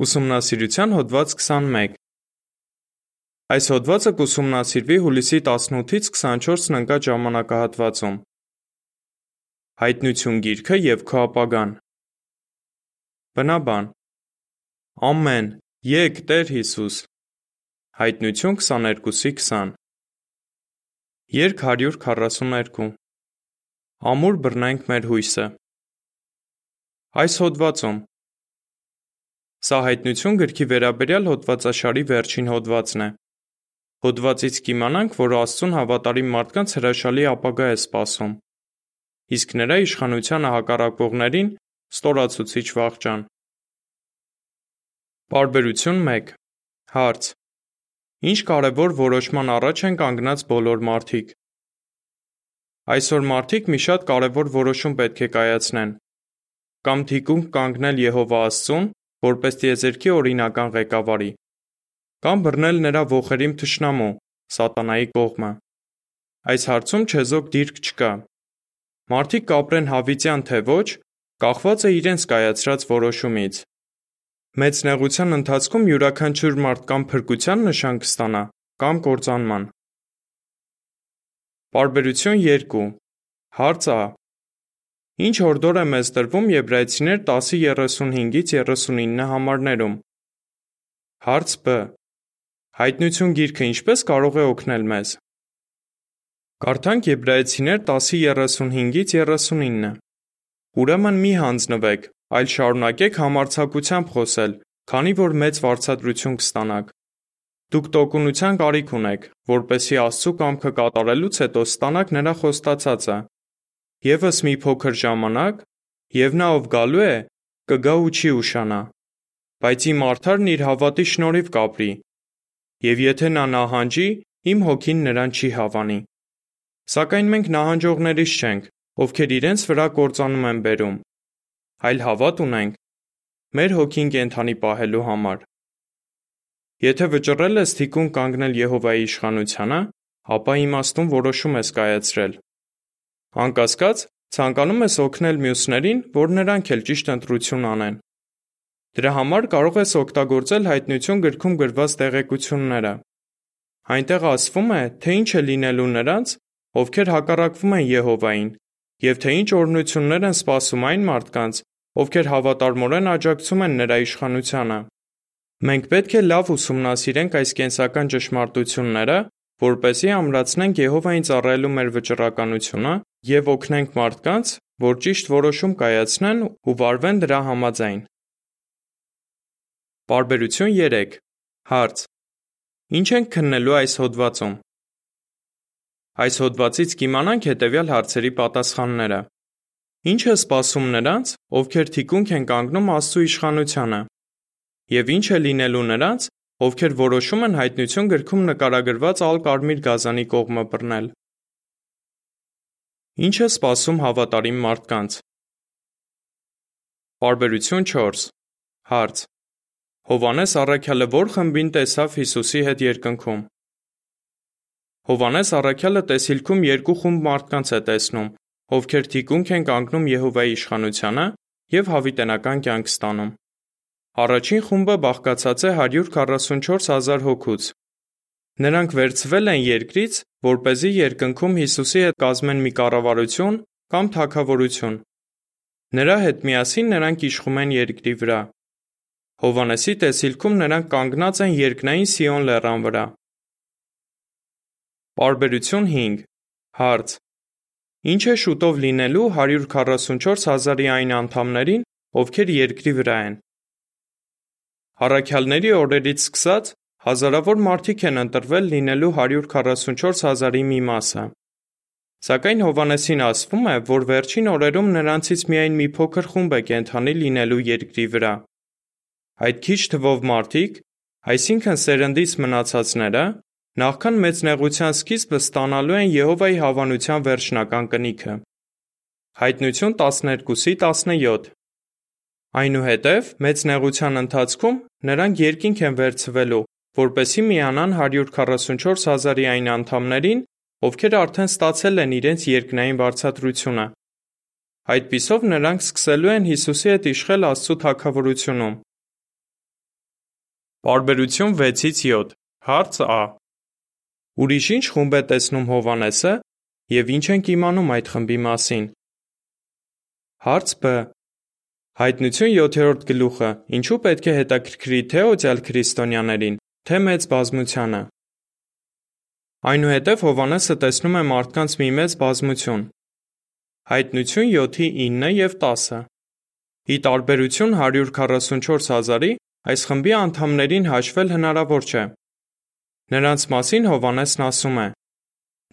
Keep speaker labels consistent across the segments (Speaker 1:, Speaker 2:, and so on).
Speaker 1: Ուսումնասիրության հոդված 21 Այս հոդվածը կուսումնասիրվի հուլիսի 18-ից 24-ն ընկած ժամանակահատվածում։ Հայտնություն գիրքը եւ քո ապագան։ Բնաբան Ամեն, եկ Տեր Հիսուս։ Հայտնություն 22-ի 20 Երկ 142 Ամուր բռնենք մեր հույսը։ Այս հոդվածում Սա հայտնություն գրքի վերաբերյալ հոդվածաշարի վերջին հոդվածն է։ Հոդվածից կիմանանք, որ Աստծուն հավատարիմ մարդկանց հրաշալի ապագա է սպասում, իսկ նրա իշխանությանը հակառակվողներին՝ ստորացուցիչ վախճան։ Պարբերություն 1 Հարց. Ինչ կարևոր որոշման առաջ են կանգնած բոլոր մարդիկ։ Այսօր մարդիկ մի շատ կարևոր որոշում պետք է կայացնեն։ Կամ թիկունք կանգնել Եհովա Աստծուն, որպես տիեզերքի օրինական ղեկավարի, կամ բռնել նրա ոխերիմ թշնամու՝ սատանայի կողմը։ Այս հարցում չեզոք դիրք չկա։ Մարդիկ կապրեն հավիտյան թե ոչ, կախված է իրենց կայացրած որոշումից։ Մեծ նեղության ընթացքում յուրաքանչյուր մարդ կամ փրկության նշան կստանա, կամ կործանման։ Պարբերություն 2 Հարց Ա. Ինչ հորդոր է մեզ տրվում Եբրայեցիներ 10:35-ից 39 համարներում։ Հարց Բ. Հայտնություն գիրքը ինչպես կարող է օգնել մեզ։ Կարդանք Եբրայեցիներ 10:35-ից 39։ Ուրեմն մի հանձնվեք, այլ շարունակեք համարձակությամբ խոսել, քանի որ մեծ վարձատրություն կստանաք։ Դուք տոկունության կարիք ունեք, որպեսզի Աստծու կամքը կատարելուց հետո ստանաք նրա խոստացածը, Եվս մի փոքր ժամանակ, եւ նա ով գալու է, կգա ու չի ուշանա։ Բայց իմ արդարն իր հավատի շնորհիվ կապրի։ Եվ եթե նա նահանջի, իմ հոգին նրան չի հավանի։ Սակայն մենք նահանջողներից չենք, ովքեր իրենց վրա կործանում են բերում, այլ հավատ ունենք մեր հոգին կենթանի պահելու համար։ Եթե վճռել ես թիկուն կանգնել Եհովայի իշխանությանը, ապա իմաստուն որոշում ես կայացրել։ Անկասկած, ցանկանում ես օգնել մյուսներին, որ նրանք էլ ճիշտ ընտրություն անեն։ Դրա համար կարող ես օգտագործել հայտնություն գրքում գրված տեղեկությունները։ Այնտեղ ասվում է, թե ինչ է լինելու նրանց, ովքեր հակառակվում են Եհովային, եւ թե ինչ օրհնություններ են սպասում այն մարդկանց, ովքեր հավատարմորեն աջակցում են նրա իշխանությանը։ Մենք պետք է լավ ուսումնասիրենք այս կենսական ճշմարտությունները, որպեսզի ամրացնենք Եհովային ծառայելու մեր վճռականությունը եւ օգնենք մարդկանց, որ ճիշտ որոշում կայացնեն ու վարվեն դրա համաձայն։ Պարբերություն 3 Հարց. Ինչ ենք քննելու այս հոդվածում։ Այս հոդվածից կիմանանք հետևյալ հարցերի պատասխանները։ Ինչ է սպասում նրանց, ովքեր թիկունք են կանգնում Աստծո իշխանությանը, եւ ինչ է լինելու նրանց, ովքեր որոշում են հայտնություն գրքում նկարագրված ալ կարմիր գազանի կողմը բռնել։ Ինչ է սպասում հավատարիմ մարդկանց։ Պարբերություն 4 Հարց. Հովանես առաքյալը ո՞ր խմբին տեսավ Հիսուսի հետ երկնքում։ Հովանես առաքյալը տեսիլքում երկու խումբ մարդկանց է տեսնում, ովքեր թիկունք են կանգնում Եհովայի իշխանությանը եւ հավիտենական կյանք ստանում։ Առաջին խումբը բաղկացած է 144000 հոգուց, Նրանք վերցվել են երկրից, որ เป զի երկնքում Հիսուսի հետ կազմեն մի կառավարություն կամ թագավորություն։ Նրա հետ միասին նրանք իշխում են երկրի վրա։ Հովանեսի տեսիլքում նրանք կանգնած են երկնային Սիոն լեռան վրա։ Պարբերություն 5 Հարց. Ինչ է շուտով լինելու 144 հազարի այն անդամներին, ովքեր երկրի վրա են։ Առաքյալների օրերից սկսած Հազարավոր մարդիկ են ընտրվել լինելու 144 հազարի մի մասը։ Սակայն Հովանեսին ասվում է, որ վերջին օրերում նրանցից միայն մի փոքր խումբ է կենթանի լինելու երկրի վրա։ Այդ քիչ թվով մարդիկ, այսինքն սերնդից մնացածները, նախքան մեծ նեղության սկիզբը ստանալու են Եհովայի հավանության վերջնական կնիքը։ Հայտնություն 12:17 Այնուհետև մեծ նեղության ընթացքում նրանք երկինք են վերցվելու որպեսզի միանան 144 հազարի այն անդամներին, ովքեր արդեն ստացել են իրենց երկնային վարձատրությունը։ Այդպիսով նրանք սկսելու են Հիսուսի հետ իշխել Աստծո թագավորությունում։ Պարբերություն 6-ից 7 Հարց Ա. Ուրիշ ինչ խումբ է տեսնում Հովանեսը եւ ինչ ենք իմանում այդ խմբի մասին։ Հարց Բ. Հայտնություն 7-րդ գլուխը. Ինչու պետք է հետաքրքրի թե օծյալ քրիստոնյաներին, թե մեծ բազմությանը։ Այնուհետև Հովանեսը տեսնում է մարդկանց մի մեծ բազմություն։ Հայտնություն 7-ի 9 եւ 10-ը։ Ի տարբերություն 144 հազարի, այս խմբի անդամներին հաշվել հնարավոր չէ։ Նրանց մասին Հովանեսն ասում է.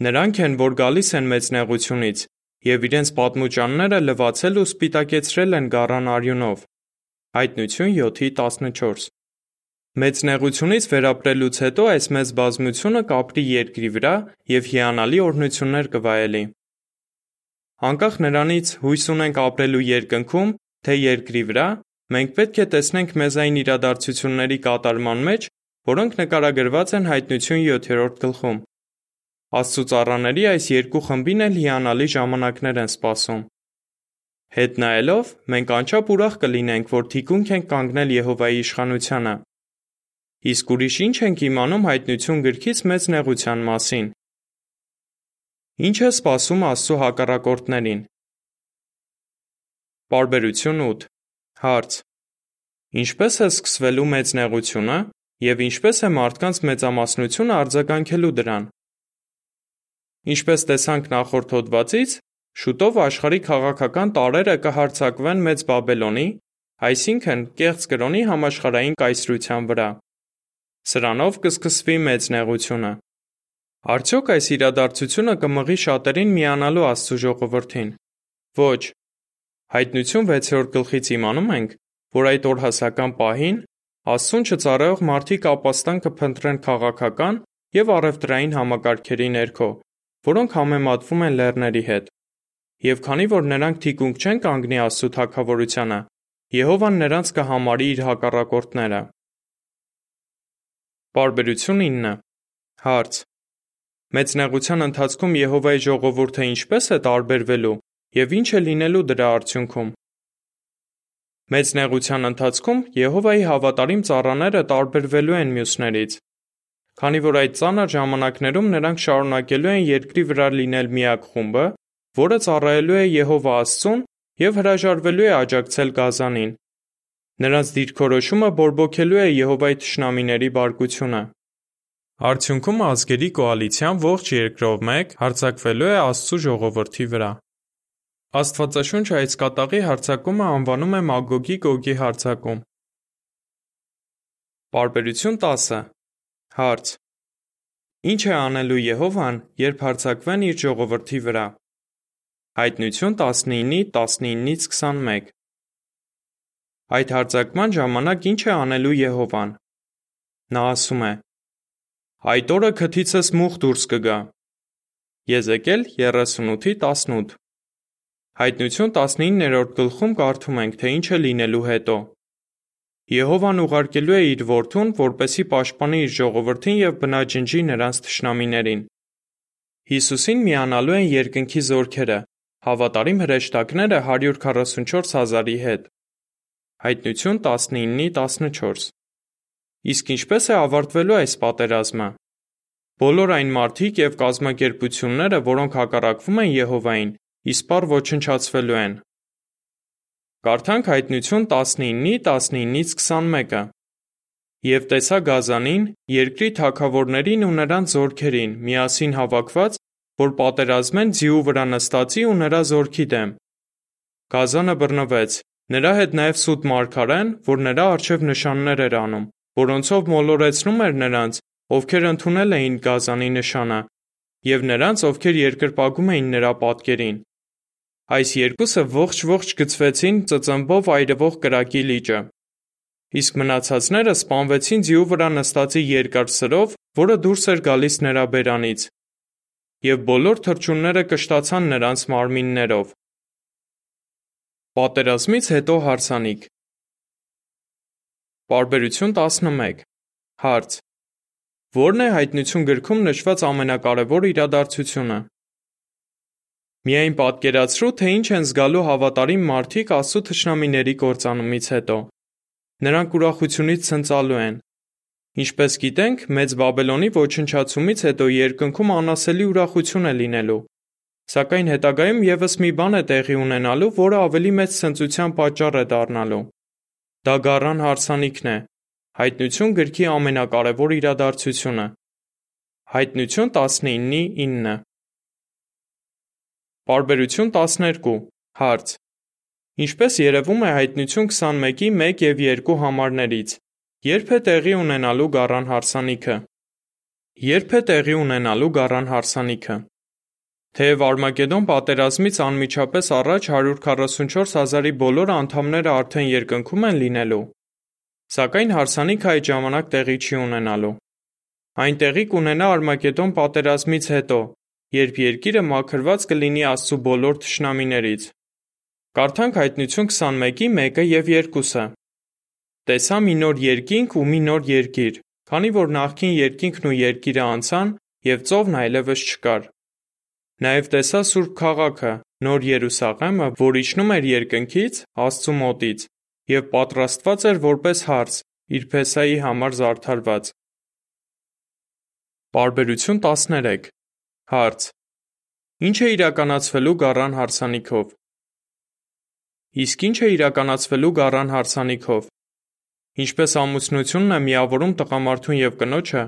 Speaker 1: Նրանք են, որ գալիս են մեծ նեղությունից եւ իրենց պատմուճանները լվացել ու սպիտակեցրել են գառան արյունով։ Հայտնություն 7:14։ Մեծ նեղությունից վերապրելուց հետո այս մեծ բազմությունը կապրի երկրի վրա եւ հիանալի օրհնություններ կվայելի։ Անկախ նրանից հույս ունենք ապրելու երկնքում, թե երկրի վրա, մենք պետք է տեսնենք մեզ այն իրադարձությունների կատարման մեջ, որոնք նկարագրված են Հայտնություն 7-րդ գլխում։ Աստծո ծառաների այս երկու խմբին էլ հիանալի ժամանակներ են սպասում։ Հետ նայելով, մենք անչափ ուրախ կլինենք, որ թիկունք ենք կանգնել Եհովայի իշխանությանը։ Իսկ ուրիշ ինչ ենք իմանում Հայտնություն գրքից մեծ նեղության մասին։ Ինչ է սպասում Աստծո հակառակորդներին։ Պարբերություն 8 Հարց. Ինչպե՞ս է սկսվելու մեծ նեղությունը եւ ինչպե՞ս է մարդկանց մեծամասնությունը արձագանքելու դրան։ Ինչպես տեսանք նախորդ հոդվածից, շուտով աշխարհի քաղաքական տարրերը կհարձակվեն Մեծ Բաբելոնի, այսինքն կեղծ կրոնի համաշխարհային կայսրության վրա։ Սրանով կսկսվի մեծ նեղությունը։ Արդյոք այս իրադարձությունը կմղի շատերին միանալու Աստծո ժողովրդին։ Ոչ։ Հայտնություն 6-րդ գլխից իմանում ենք, որ այդ օրհասական պահին Աստծուն չծառայող մարդիկ ապաստան կփնտրեն քաղաքական եւ առևտրային համակարգերի ներքո, որոնք համեմատվում են լեռների հետ։ Եվ քանի որ նրանք թիկունք չեն կանգնի Աստծո թագավորությանը, Եհովան նրանց կհամարի իր հակառակորդները։ Պարբերություն 9 Հարց. Մեծ նեղության ընթացքում Եհովայի ժողովուրդը ինչպես է տարբերվելու եւ ինչ է լինելու դրա արդյունքում։ Մեծ նեղության ընթացքում Եհովայի հավատարիմ ծառաները տարբերվելու են մյուսներից։ Քանի որ այդ ծանր ժամանակներում նրանք շարունակելու են երկրի վրա լինել միակ խումբը, որը ծառայելու է Եհովա Աստծուն եւ հրաժարվելու է աջակցել Գազանին։ Նրանց դիրքորոշումը բորբոքելու է Եհովայի թշնամիների բարկությունը։ Արդյունքում ազգերի կոալիցիան ողջ երկրով մեկ հարձակվելու է Աստծո ժողովրդի վրա։ Աստվածաշունչը այս կատաղի հարձակումը անվանում է Մագոգի Գոգի հարձակում։ Պարբերություն 10 Հարց. Ինչ է անելու Եհովան, երբ հարձակվեն իր ժողովրդի վրա։ Հայտնություն 19-ի 19-ից 21 Այդ հարձակման ժամանակ ինչ է անելու Եհովան։ Նա ասում է. Այդ օրը քթիցս մուխ դուրս կգա։ Եզեկել 38:18 Հայտնություն 19-րդ գլխում կարդում ենք, թե ինչ է լինելու հետո։ Եհովան ուղարկելու է իր որդուն, որպեսի պաշտպանի իր ժողովրդին եւ բնաջնջի նրանց թշնամիներին։ Հիսուսին միանալու են երկնքի զորքերը, հավատարիմ հրեշտակները 144 հազարի հետ։ Հայտնություն 19-14 Իսկ ինչպես է ավարտվելու այս պատերազմը։ Բոլոր այն մարդիկ եւ կազմակերպությունները, որոնք հակառակվում են Եհովային, իսպառ ոչնչացվելու են։ Կարդանք հայտնություն 19-ի 19-ից 21-ը։ Եվ տեսա Գազանին, երկրի թակավորներին ու նրանց զորքերին միասին հավաքված, որ պատերազմեն ձիու վրա նստածի ու նրա զորքի դեմ։ Գազանը բռնվեց, նրա հետ նաև սուտ մարգարեն, որ նրա առջև նշաններ էր անում, որոնցով մոլորեցնում էր նրանց, ովքեր ընդունել էին Գազանի նշանը, եւ նրանց, ովքեր երկրպագում էին նրա պատկերին։ Այս երկուսը ողջ-ողջ գցվեցին ծծմբով այրվող կրակի լիճը։ Իսկ մնացածները սպանվեցին ձիու վրա նստածի երկար սրով, որը դուրս էր գալիս նրա բերանից։ Եվ բոլոր թռչունները կշտացան նրանց մարմիններով։ Պատերազմից հետո հարսանիք Պարբերություն 11 Հարց. Որն է հայտնություն գրքում նշված ամենակարևոր իրադարձությունը։ Միայն պատկերացրու, թե ինչ են զգալու հավատարիմ մարդիկ Աստծո թշնամիների կործանումից հետո։ Նրանք ուրախությունից ցնծալու են։ Ինչպես գիտենք, Մեծ Բաբելոնի ոչնչացումից հետո երկնքում անասելի ուրախություն է լինելու։ Սակայն հետագայում եւս մի բան է տեղի ունենալու, որը ավելի մեծ ցնծության պատճառ է դառնալու։ Դա գառան հարսանիքն է։ Հայտնություն գրքի ամենակարևոր իրադարձությունը։ Հայտնություն 19:9 Պարբերություն 12 Հարց. Ինչպես երևում է հայտնություն 21-ի 1 եւ 2 համարներից, երբ է տեղի ունենալու գառան հարսանիքը։ Երբ է տեղի ունենալու գառան հարսանիքը։ Թեև Արմագեդոն պատերազմից անմիջապես առաջ 144 հազարի բոլոր անդամները արդեն երկնքում են լինելու, սակայն հարսանիքը այդ ժամանակ տեղի չի ունենալու։ Այն տեղի կունենա Արմագեդոն պատերազմից հետո, երբ երկիրը մաքրված կլինի Աստծու բոլոր թշնամիներից։ Կարդանք Հայտնություն 21-ի 1-ը եւ 2-ը։ Տեսա մի նոր երկինք ու մի նոր երկիր, քանի որ նախքին երկինքն ու երկիրը անցան եւ ծովն այլևս չկար։ Նաեւ տեսա Սուրբ քաղաքը, նոր Երուսաղեմը, որ իջնում էր երկնքից, Աստծու մոտից, եւ պատրաստված էր որպես հարց, իր փեսայի համար զարդարված։ Պարբերություն 13 Հարց. Ինչ է իրականացվելու գառան հարսանիքով։ Իսկ ինչ է իրականացվելու գառան հարսանիքով։ Ինչպես ամուսնությունն է միավորում տղամարդուն եւ կնոջը,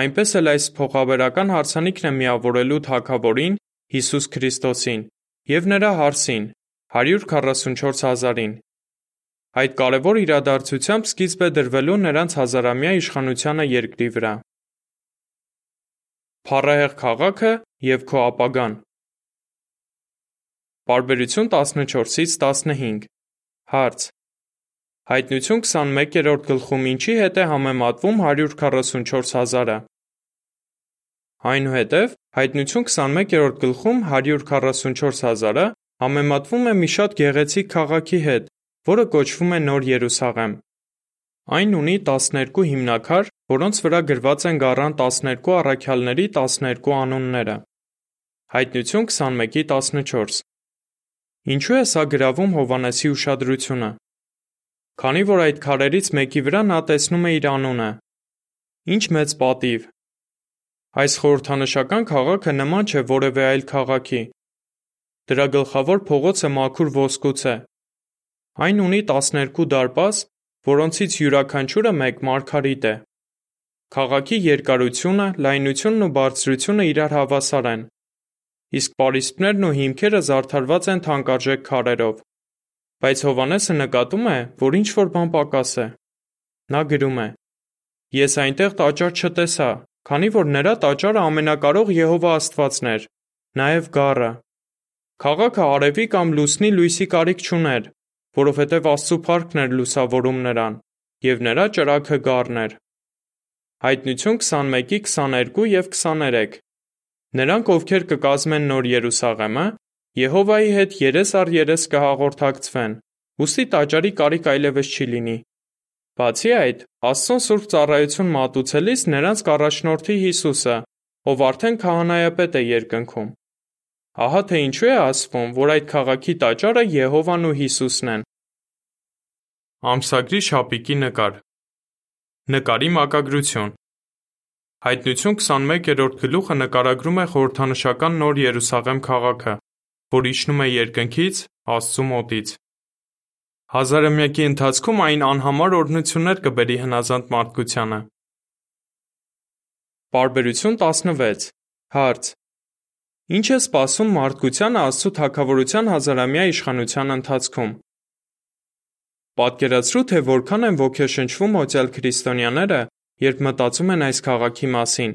Speaker 1: այնպես էլ այս փոխաբերական հարսանիքն է միավորելու Թագավորին Հիսուս Քրիստոսին եւ նրա հարսին 144 հազարին։ Այդ կարևոր իրադարձությամբ սկիզբ է դրվելու նրանց հազարամյա իշխանությանը երկրի վրա։ Փառահեղ քաղաքը եւ քո ապագան։ Պարբերություն 14-ից 15 Հարց. Հայտնություն 21-րդ գլխում ինչի հետ է համեմատվում 144 հազարը։ Այնուհետև հայտնություն 21-րդ գլխում 144 հազարը համեմատվում է մի շատ գեղեցիկ քաղաքի հետ, որը կոչվում է Նոր Երուսաղեմ։ Այն ունի 12 հիմնաքար, որոնց վրա գրված են գառան 12 առաքյալների 12 անունները։ Հայտնություն 21:14 Ինչու է սա գրավում Հովանեսի ուշադրությունը։ Քանի որ այդ քարերից մեկի վրա նա տեսնում է իր անունը։ Ինչ մեծ պատիվ։ Այս խորհրդանշական քաղաքը նման չէ որևէ այլ քաղաքի։ Դրա գլխավոր փողոցը մաքուր ոսկուց է։ Այն ունի 12 դարպաս, որոնցից յուրաքանչյուրը մեկ մարգարիտ է։ Քաղաքի երկարությունը, լայնությունն ու բարձրությունը իրար հավասար են, իսկ պարիսպներն ու հիմքերը զարդարված են թանկարժեք քարերով։ Բայց Հովանեսը նկատում է, որ ինչ-որ բան պակաս է։ Նա գրում է. Ես այնտեղ տաճար չտեսա, քանի որ նրա տաճարը ամենակարող Եհովա Աստվածն էր, նաև գառը։ Քաղաքը արևի կամ լուսնի լույսի կարիք չուներ, որովհետև Աստծո փառքն էր լուսավորում նրան, եւ նրա ճրագը գառն էր։ Հայտնություն 21-ի 22 եւ 23 Նրանք, ովքեր կկազմեն Նոր Երուսաղեմը, Եհովայի հետ երես առ երես կհաղորդակցվեն, ուստի տաճարի կարիք այլևս չի լինի։ Բացի այդ, Աստծուն սուրբ ծառայություն մատուցելիս նրանց կառաջնորդի Հիսուսը, ով արդեն քահանայապետ է երկնքում։ Ահա թե ինչու է ասվում, որ այդ քաղաքի տաճարը Եհովան ու Հիսուսն են։ Ամսագրի շապիկի նկար Նկարի մակագրություն Հայտնություն 21-րդ գլուխը նկարագրում է խորհրդանշական Նոր Երուսաղեմ քաղաքը, որ իջնում է երկնքից, Աստծու մոտից։ Հազարամյակի ընթացքում այն անհամար օրհնություններ կբերի հնազանդ մարդկությանը։ Պարբերություն 16 Հարց. Ինչ է սպասում մարդկությանը Աստծո թագավորության հազարամյա իշխանության ընթացքում։ Պատկերացրու, թե որքան են ոգեշնչվում օծյալ քրիստոնյաները, երբ մտածում են այս քաղաքի մասին։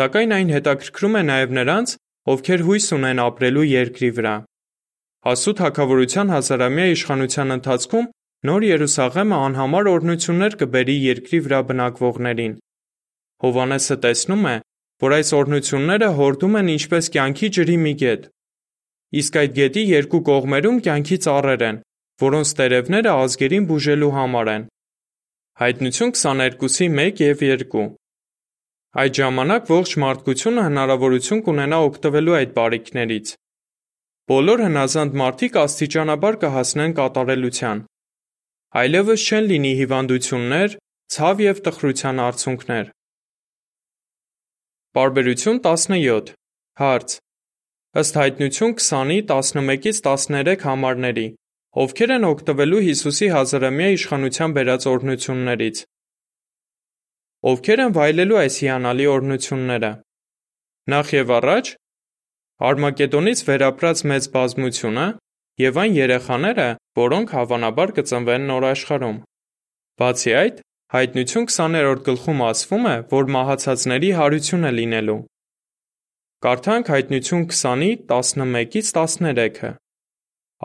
Speaker 1: Սակայն այն հետաքրքրում է նաև նրանց, ովքեր հույս ունեն ապրելու երկրի վրա։ Աստծո թագավորության հազարամյա իշխանության ընթացքում Նոր Երուսաղեմը անհամար օրհնություններ կբերի երկրի վրա բնակվողներին։ Հովանեսը տեսնում է, որ այս օրհնությունները հորդում են ինչպես կյանքի ջրի մի գետ։ Իսկ այդ գետի երկու կողմերում կյանքի ծառեր են, որոնց տերևները ազգերին բուժելու համար են։ Հայտնություն 22-ի 1 եւ 2 Այդ ժամանակ ողջ մարդկությունը հնարավորություն կունենա օգտվելու այդ բարիքներից։ Բոլոր հնազանդ մարդիկ աստիճանաբար կհասնեն կատարելության։ Այլևս չեն լինի հիվանդություններ, Ցավ եւ տխրության արցունքներ։ Պարբերություն 17 Հարց. Ըստ հայտնություն 20-ի 11-ից 13 համարների, ովքեր են օգտվելու Հիսուսի հազարամյա իշխանության բերած օրհնություններից։ Ովքեր են վայելելու այս հիանալի օրհնությունները։ Նախ եւ առաջ Արմագեդոնից վերապրած մեծ բազմությունը եւ այն երեխաները, որոնք հավանաբար կծնվեն նոր աշխարհում։ Բացի այդ, Հայտնություն 20-րդ գլխում ասվում է, որ մահացածների հարություն է լինելու։ Կարդանք Հայտնություն 20-ի 11-ից 13-ը։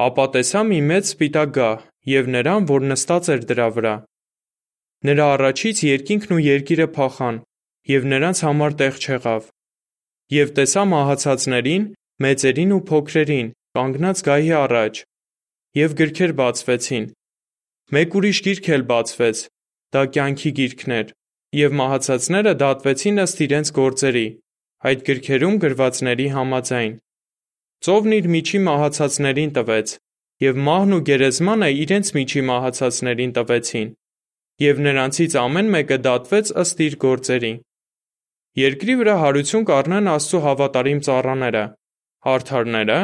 Speaker 1: Ապա տեսա մի մեծ սպիտակ գահ եւ նրան, որ նստած էր դրա վրա։ Նրա առաջից երկինքն ու երկիրը փախան, եւ նրանց համար տեղ չեղավ։ Եվ տեսա մահացածներին, մեծերին ու փոքրերին, կանգնած գահի առաջ, եւ գրքեր բացվեցին։ Մեկ ուրիշ գիրք էլ բացվեց, դա կյանքի գիրքն էր, եւ մահացածները դատվեցին ըստ իրենց գործերի, այդ գրքերում գրվածների համաձայն։ Ծովն իր միջի մահացածներին տվեց, եւ մահն ու գերեզմանը իրենց միջի մահացածներին տվեցին, եւ նրանցից ամեն մեկը դատվեց ըստ իր գործերի։ Երկրի վրա հարություն կառնեն Աստծո հավատարիմ ծառաները, արդարները,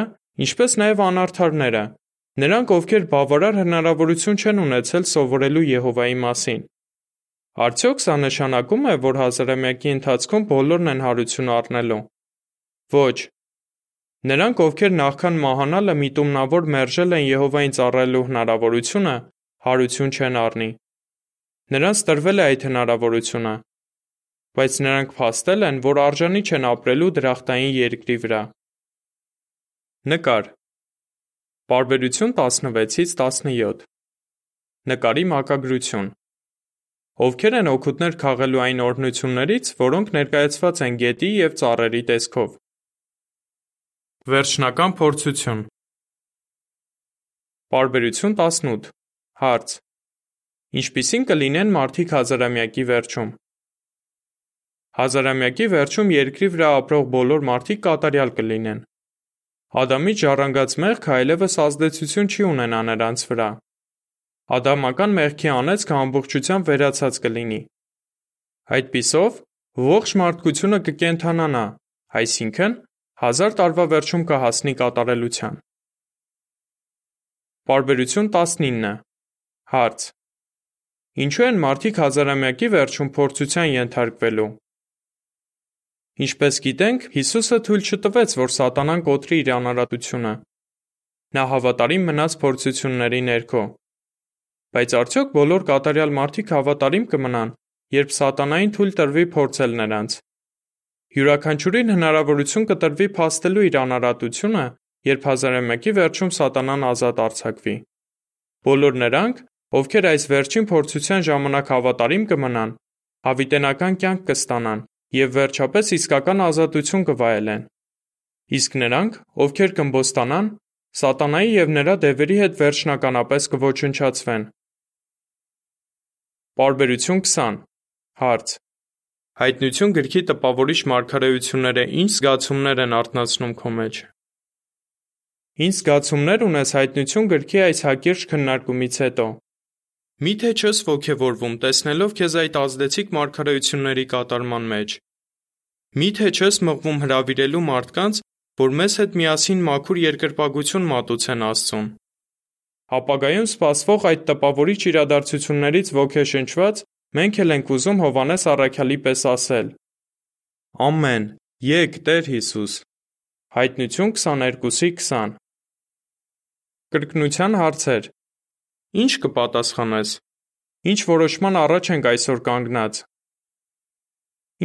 Speaker 1: ինչպես նաև անարդարները, նրանք, ովքեր բավարար հնարավորություն չեն ունեցել սովորելու Եհովայի մասին։ Արդյոք սա նշանակում է, որ հազարամյակի ընթացքում բոլորն են հարություն առնելու։ Ոչ։ Նրանք, ովքեր նախքան մահանալը միտումնավոր մերժել են Եհովային ծառայելու հնարավորությունը, հարություն չեն առնի։ Նրանց տրվել է այդ հնարավորությունը, բայց նրանք փաստել են, որ արժանի չեն ապրելու դրախտային երկրի վրա։ Նկար. Պարբերություն 16-ից 17 Նկարի մակագրություն. Ովքեր են օգուտներ քաղելու այն օրհնություններից, որոնք ներկայացված են գետի եւ ծառերի տեսքով։ Վերջնական փորձություն. Պարբերություն 18 Հարց Ինչպիսին կլինեն մարդիկ հազարամյակի վերջում։ Հազարամյակի վերջում երկրի վրա ապրող բոլոր մարդիկ կատարյալ կլինեն։ Ադամից ժառանգած մեղքը այլևս ազդեցություն չի ունենա նրանց վրա։ Ադամական մեղքի անեծքը ամբողջությամբ վերացած կլինի։ Այդպիսով ողջ մարդկությունը կկենթանանա, այսինքն հազար տարվա վերջում կհասնի կատարելության։ Պարբերություն 19 Հարց Ինչու են մարդիկ հազարամյակի վերջում փորձության ենթարկվելու։ Ինչպես գիտենք, Հիսուսը թույլ չտվեց, որ սատանան կոտրի իր անարատությունը։ Նա հավատարիմ մնաց փորձությունների ներքո։ Բայց արդյոք բոլոր կատարյալ մարդիկ հավատարիմ կմնան, երբ սատանային թույլ տրվի փորձել նրանց։ Յուրաքանչյուրին հնարավորություն կտրվի փաստելու իր անարատությունը, երբ հազարամյակի վերջում սատանան ազատ արձակվի։ Բոլոր նրանք, ովքեր այս վերջին փորձության ժամանակ հավատարիմ կմնան, հավիտենական կյանք կստանան և վերջապես իսկական ազատություն կվայելեն։ Իսկ նրանք, ովքեր կըմբոստանան, սատանայի և նրա դևերի հետ վերջնականապես կոչնչացվեն։ Պարբերություն 20 Հարց. Հայտնություն գրքի տպավորիչ մարգարեությունները ինչ զգացումներ են արթնացնում քո մեջ։ Ինչ զգացումներ ունես հայտնություն գրքի այս հակիրճ քննարկումից հետո։ Միթե չես ոգևորվում տեսնելով քեզ այդ ազդեցիկ մարգարեությունների կատարման մեջ։ Միթե չես մղվում հրավիրելու մարդկանց, որ մեզ հետ միասին մաքուր երկրպագություն մատուցեն Աստծուն։ Ապագայում սպասվող այդ տպավորիչ իրադարձություններից ոգեշնչված մենք էլ ենք ուզում Հովանես Առաքյալի պես ասել. Ամեն, եկ Տեր Հիսուս։ Հայտնություն 22-ի 20 Կրկնության հարցեր Ինչ կպատասխանես։ Ինչ որոշման առաջ ենք այսօր կանգնած։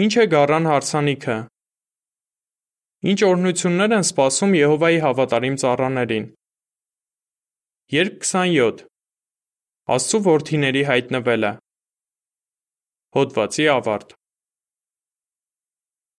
Speaker 1: Ինչ է գառան հարսանիքը։ Ինչ օրհնություններ են սպասում Եհովայի հավատարիմ ծառաներին։ Երկ 27 Աստծո որդիների հայտնվելը Հոդվացի ավարտ